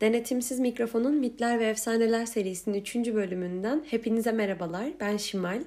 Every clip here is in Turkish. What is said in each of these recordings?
Denetimsiz Mikrofon'un Mitler ve Efsaneler serisinin 3. bölümünden hepinize merhabalar. Ben Şimal.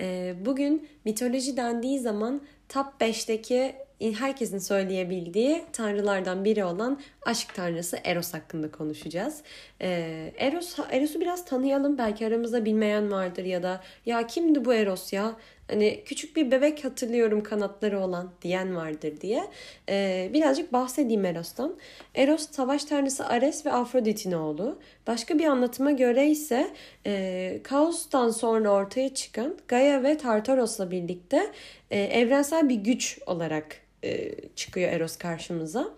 Ee, bugün mitoloji dendiği zaman top 5'teki herkesin söyleyebildiği tanrılardan biri olan aşk tanrısı Eros hakkında konuşacağız. Ee, Eros Eros'u biraz tanıyalım. Belki aramızda bilmeyen vardır ya da ya kimdi bu Eros ya? Hani küçük bir bebek hatırlıyorum kanatları olan diyen vardır diye. Ee, birazcık bahsedeyim Eros'tan. Eros savaş tanrısı Ares ve Afrodit'in oğlu. Başka bir anlatıma göre ise e, Kaos'tan sonra ortaya çıkan Gaia ve Tartaros'la birlikte e, evrensel bir güç olarak e, çıkıyor Eros karşımıza.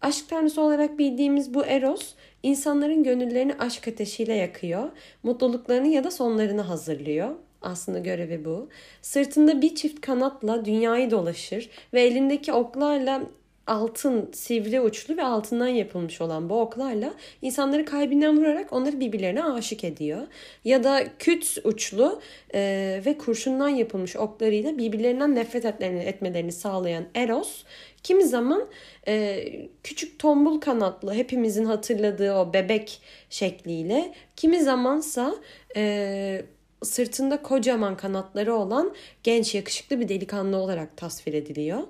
Aşk tanrısı olarak bildiğimiz bu Eros insanların gönüllerini aşk ateşiyle yakıyor. Mutluluklarını ya da sonlarını hazırlıyor. Aslında görevi bu. Sırtında bir çift kanatla dünyayı dolaşır ve elindeki oklarla altın, sivri uçlu ve altından yapılmış olan bu oklarla insanları kalbinden vurarak onları birbirlerine aşık ediyor. Ya da küt uçlu e, ve kurşundan yapılmış oklarıyla birbirlerinden nefret etmelerini, etmelerini sağlayan Eros kimi zaman e, küçük tombul kanatlı hepimizin hatırladığı o bebek şekliyle kimi zamansa e, sırtında kocaman kanatları olan genç yakışıklı bir delikanlı olarak tasvir ediliyor.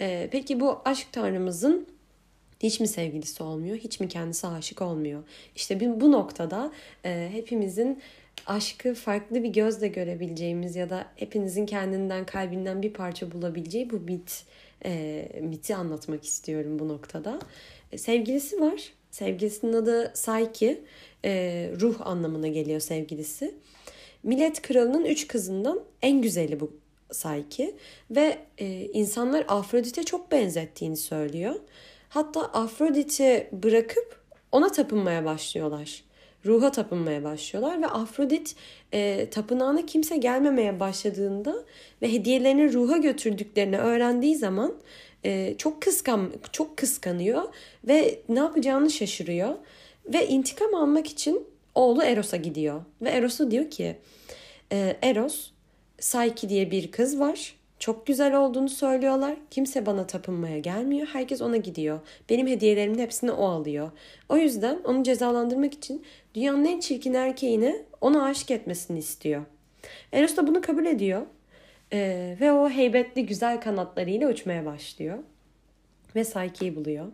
Ee, peki bu aşk tanrımızın hiç mi sevgilisi olmuyor? Hiç mi kendisi aşık olmuyor? İşte bu noktada e, hepimizin aşkı farklı bir gözle görebileceğimiz ya da hepinizin kendinden kalbinden bir parça bulabileceği bu mit e, miti anlatmak istiyorum bu noktada. E, sevgilisi var. Sevgilisinin adı Psyche. E, ruh anlamına geliyor sevgilisi. Millet kralının üç kızından en güzeli bu Psyche ve e, insanlar Afrodit'e çok benzettiğini söylüyor. Hatta Afrodit'i bırakıp ona tapınmaya başlıyorlar. Ruha tapınmaya başlıyorlar ve Afrodit e, tapınağına kimse gelmemeye başladığında ve hediyelerini ruha götürdüklerini öğrendiği zaman e, çok kıskan çok kıskanıyor ve ne yapacağını şaşırıyor ve intikam almak için oğlu Eros'a gidiyor ve Eros'a diyor ki e, Eros Psyche diye bir kız var. Çok güzel olduğunu söylüyorlar. Kimse bana tapınmaya gelmiyor. Herkes ona gidiyor. Benim hediyelerimin hepsini o alıyor. O yüzden onu cezalandırmak için dünyanın en çirkin erkeğini ona aşık etmesini istiyor. Eros da bunu kabul ediyor. Ee, ve o heybetli güzel kanatlarıyla uçmaya başlıyor. Ve Psyche'yi buluyor.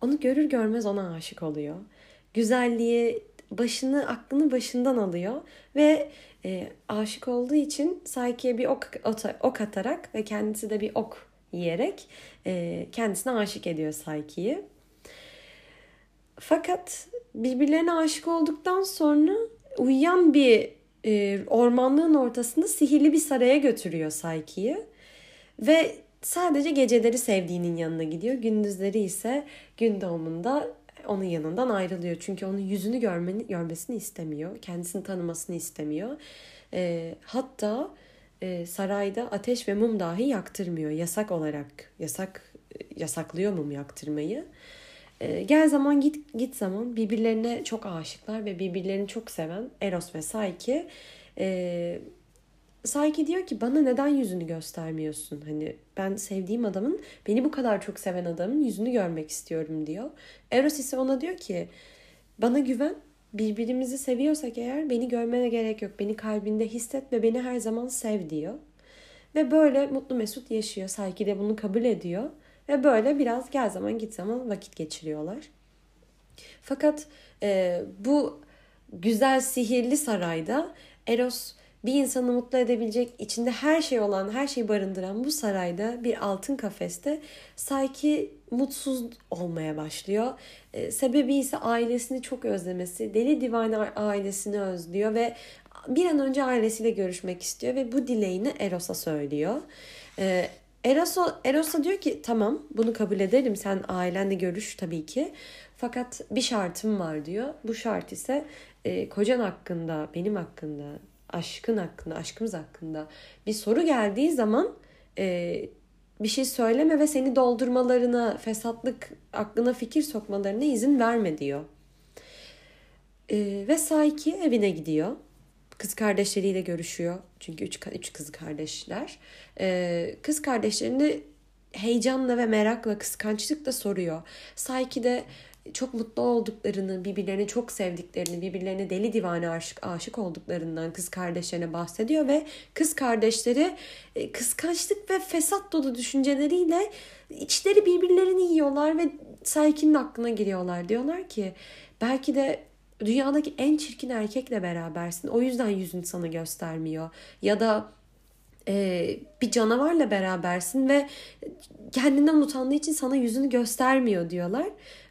Onu görür görmez ona aşık oluyor. Güzelliği başını aklını başından alıyor ve e, aşık olduğu için Psyche'ye bir ok, ok atarak ve kendisi de bir ok yiyerek e, kendisine aşık ediyor Psyche'yi. Fakat birbirlerine aşık olduktan sonra uyuyan bir e, ormanlığın ortasında sihirli bir saraya götürüyor Psyche'yi. Ve sadece geceleri sevdiğinin yanına gidiyor. Gündüzleri ise gün doğumunda onun yanından ayrılıyor. Çünkü onun yüzünü görmeni, görmesini istemiyor. Kendisini tanımasını istemiyor. E, hatta e, sarayda ateş ve mum dahi yaktırmıyor. Yasak olarak yasak yasaklıyor mum yaktırmayı. E, gel zaman git git zaman birbirlerine çok aşıklar ve birbirlerini çok seven Eros ve Psyche e, Psyche diyor ki bana neden yüzünü göstermiyorsun? Hani ben sevdiğim adamın, beni bu kadar çok seven adamın yüzünü görmek istiyorum diyor. Eros ise ona diyor ki bana güven, birbirimizi seviyorsak eğer beni görmene gerek yok. Beni kalbinde hisset ve beni her zaman sev diyor. Ve böyle mutlu mesut yaşıyor. Psyche de bunu kabul ediyor. Ve böyle biraz gel zaman git zaman vakit geçiriyorlar. Fakat e, bu güzel sihirli sarayda Eros bir insanı mutlu edebilecek, içinde her şey olan, her şeyi barındıran bu sarayda bir altın kafeste Psyche mutsuz olmaya başlıyor. E, sebebi ise ailesini çok özlemesi. Deli divane ailesini özlüyor ve bir an önce ailesiyle görüşmek istiyor ve bu dileğini Eros'a söylüyor. E, Eros'a, Eros'a diyor ki tamam bunu kabul ederim sen ailenle görüş tabii ki. Fakat bir şartım var diyor. Bu şart ise e, kocan hakkında, benim hakkında, aşkın hakkında, aşkımız hakkında bir soru geldiği zaman e, bir şey söyleme ve seni doldurmalarına, fesatlık aklına fikir sokmalarına izin verme diyor. E, ve Saiki evine gidiyor. Kız kardeşleriyle görüşüyor. Çünkü üç, üç kız kardeşler. E, kız kardeşlerini heyecanla ve merakla, kıskançlıkla soruyor. Saiki de çok mutlu olduklarını, birbirlerini çok sevdiklerini, birbirlerine deli divane aşık, aşık olduklarından kız kardeşlerine bahsediyor ve kız kardeşleri e, kıskançlık ve fesat dolu düşünceleriyle içleri birbirlerini yiyorlar ve Saykin'in aklına giriyorlar. Diyorlar ki belki de dünyadaki en çirkin erkekle berabersin. O yüzden yüzün sana göstermiyor. Ya da e, bir canavarla berabersin ve kendinden utandığı için sana yüzünü göstermiyor diyorlar.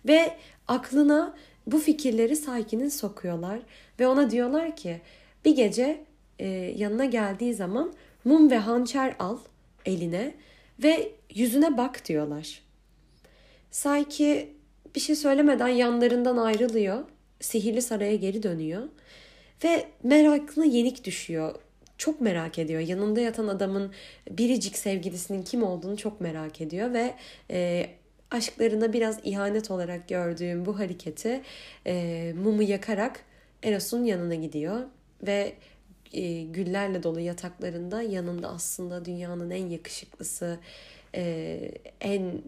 Ve aklına bu fikirleri Sakin'in sokuyorlar. Ve ona diyorlar ki bir gece e, yanına geldiği zaman mum ve hançer al eline ve yüzüne bak diyorlar. Sayki bir şey söylemeden yanlarından ayrılıyor. Sihirli saraya geri dönüyor. Ve merakına yenik düşüyor. Çok merak ediyor. Yanında yatan adamın biricik sevgilisinin kim olduğunu çok merak ediyor. Ve e, aşklarına biraz ihanet olarak gördüğüm bu hareketi e, mumu yakarak Eros'un yanına gidiyor. Ve e, güllerle dolu yataklarında yanında aslında dünyanın en yakışıklısı, e, en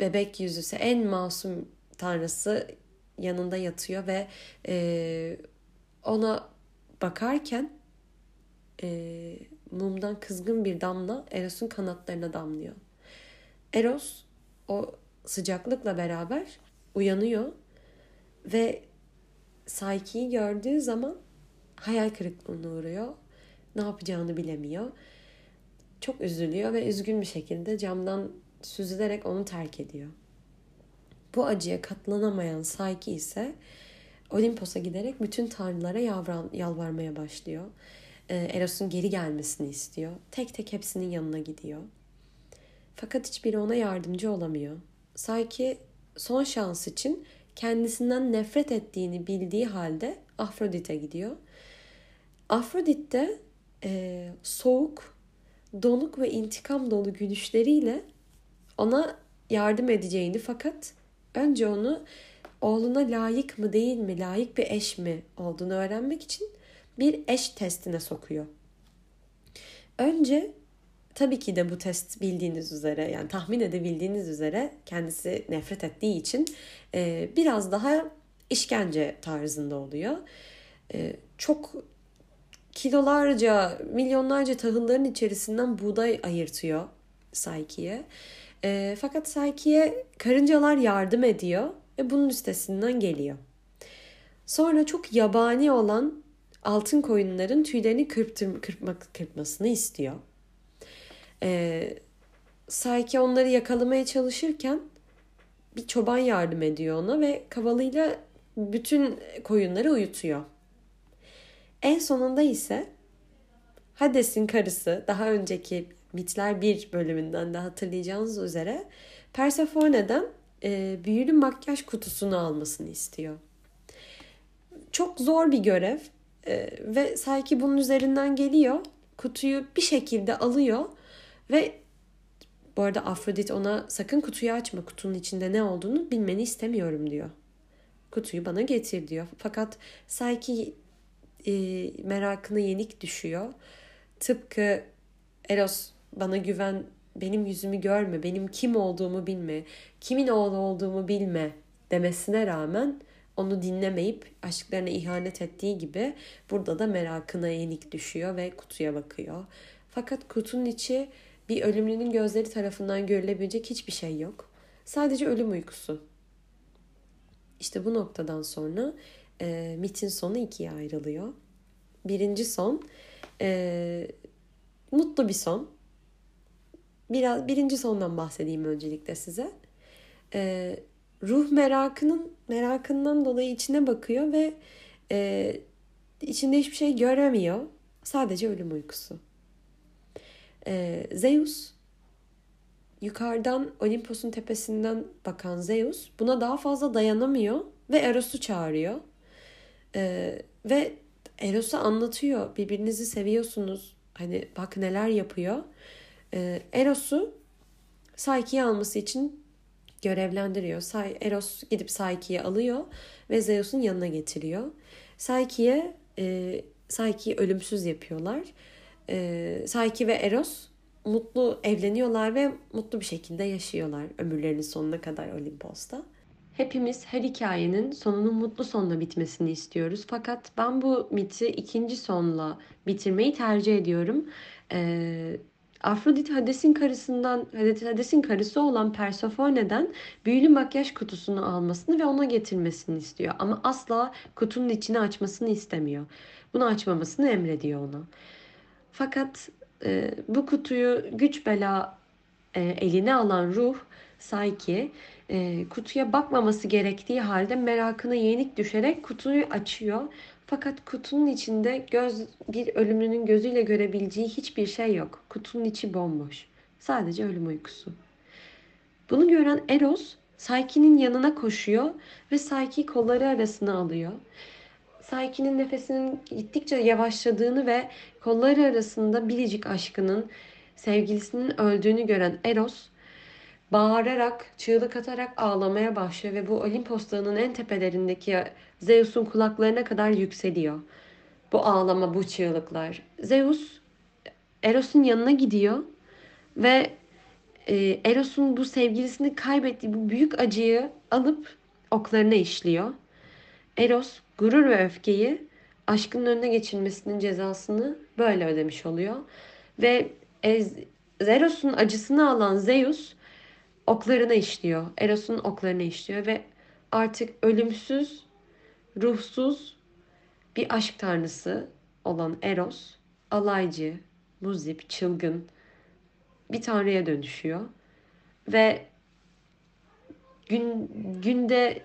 bebek yüzüsü, en masum tanrısı yanında yatıyor ve e, ona bakarken e, mumdan kızgın bir damla Eros'un kanatlarına damlıyor. Eros o sıcaklıkla beraber uyanıyor ve Psyche'yi gördüğü zaman hayal kırıklığına uğruyor. Ne yapacağını bilemiyor. Çok üzülüyor ve üzgün bir şekilde camdan süzülerek onu terk ediyor. Bu acıya katlanamayan Psyche ise Olimpos'a giderek bütün tanrılara yalvarmaya başlıyor. Ee, Eros'un geri gelmesini istiyor. Tek tek hepsinin yanına gidiyor. Fakat hiçbiri ona yardımcı olamıyor. Psyche son şans için kendisinden nefret ettiğini bildiği halde Afrodit'e gidiyor. Afrodit de e, soğuk, donuk ve intikam dolu gülüşleriyle ona yardım edeceğini fakat önce onu oğluna layık mı değil mi, layık bir eş mi olduğunu öğrenmek için bir eş testine sokuyor. Önce tabii ki de bu test bildiğiniz üzere yani tahmin edebildiğiniz üzere kendisi nefret ettiği için e, biraz daha işkence tarzında oluyor. E, çok kilolarca, milyonlarca tahılların içerisinden buğday ayırtıyor Psyche'ye. E, fakat Psyche'ye karıncalar yardım ediyor ve bunun üstesinden geliyor. Sonra çok yabani olan altın koyunların tüylerini kırptır, kırpmak, kırpmasını istiyor. E, Psyche onları yakalamaya çalışırken bir çoban yardım ediyor ona ve kavalıyla bütün koyunları uyutuyor. En sonunda ise Hades'in karısı daha önceki Mitler 1 bölümünden de hatırlayacağınız üzere Persephone'den e, büyülü makyaj kutusunu almasını istiyor. Çok zor bir görev e, ve sanki bunun üzerinden geliyor. Kutuyu bir şekilde alıyor ve bu arada Afrodit ona sakın kutuyu açma kutunun içinde ne olduğunu bilmeni istemiyorum diyor. Kutuyu bana getir diyor. Fakat Psyche e, merakına yenik düşüyor. Tıpkı Eros bana güven, benim yüzümü görme, benim kim olduğumu bilme, kimin oğlu olduğumu bilme demesine rağmen onu dinlemeyip aşklarına ihanet ettiği gibi burada da merakına yenik düşüyor ve kutuya bakıyor. Fakat kutunun içi bir ölümlünün gözleri tarafından görülebilecek hiçbir şey yok. Sadece ölüm uykusu. İşte bu noktadan sonra e, mitin sonu ikiye ayrılıyor. Birinci son e, mutlu bir son. Biraz birinci sondan bahsedeyim öncelikle size. E, ruh merakının merakından dolayı içine bakıyor ve e, içinde hiçbir şey göremiyor. Sadece ölüm uykusu. E, Zeus yukarıdan Olimpos'un tepesinden bakan Zeus buna daha fazla dayanamıyor ve Eros'u çağırıyor. E, ve Eros'a anlatıyor. Birbirinizi seviyorsunuz. Hani bak neler yapıyor. E, Eros'u Psyche'yi alması için görevlendiriyor. Eros gidip Psyche'yi alıyor ve Zeus'un yanına getiriyor. Psyche'ye e, Psyche'yi ölümsüz yapıyorlar. E, Psyche ve Eros mutlu evleniyorlar ve mutlu bir şekilde yaşıyorlar ömürlerinin sonuna kadar Olimpos'ta. Hepimiz her hikayenin sonunun mutlu sonla bitmesini istiyoruz. Fakat ben bu miti ikinci sonla bitirmeyi tercih ediyorum. Ee, Afrodit Hades'in karısından, Hades'in karısı olan Persephone'den büyülü makyaj kutusunu almasını ve ona getirmesini istiyor. Ama asla kutunun içini açmasını istemiyor. Bunu açmamasını emrediyor ona. Fakat e, bu kutuyu güç bela e, eline alan ruh Psyche e, kutuya bakmaması gerektiği halde merakına yenik düşerek kutuyu açıyor. Fakat kutunun içinde göz bir ölümlünün gözüyle görebileceği hiçbir şey yok. Kutunun içi bomboş. Sadece ölüm uykusu. Bunu gören Eros Psyche'nin yanına koşuyor ve Psyche kolları arasına alıyor. Psyche'nin nefesinin gittikçe yavaşladığını ve kolları arasında biricik aşkının sevgilisinin öldüğünü gören Eros bağırarak, çığlık atarak ağlamaya başlıyor ve bu Olimpos Dağı'nın en tepelerindeki Zeus'un kulaklarına kadar yükseliyor. Bu ağlama, bu çığlıklar. Zeus Eros'un yanına gidiyor ve e, Eros'un bu sevgilisini kaybettiği bu büyük acıyı alıp oklarına işliyor. Eros gurur ve öfkeyi aşkının önüne geçirmesinin cezasını böyle ödemiş oluyor. Ve Eros'un acısını alan Zeus oklarına işliyor. Eros'un oklarına işliyor ve artık ölümsüz, ruhsuz bir aşk tanrısı olan Eros, alaycı, muzip, çılgın bir tanrıya dönüşüyor. Ve gün, günde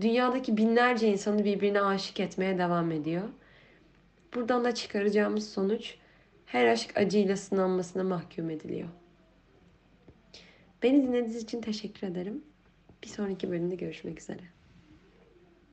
dünyadaki binlerce insanı birbirine aşık etmeye devam ediyor. Buradan da çıkaracağımız sonuç her aşk acıyla sınanmasına mahkum ediliyor. Beni dinlediğiniz için teşekkür ederim. Bir sonraki bölümde görüşmek üzere.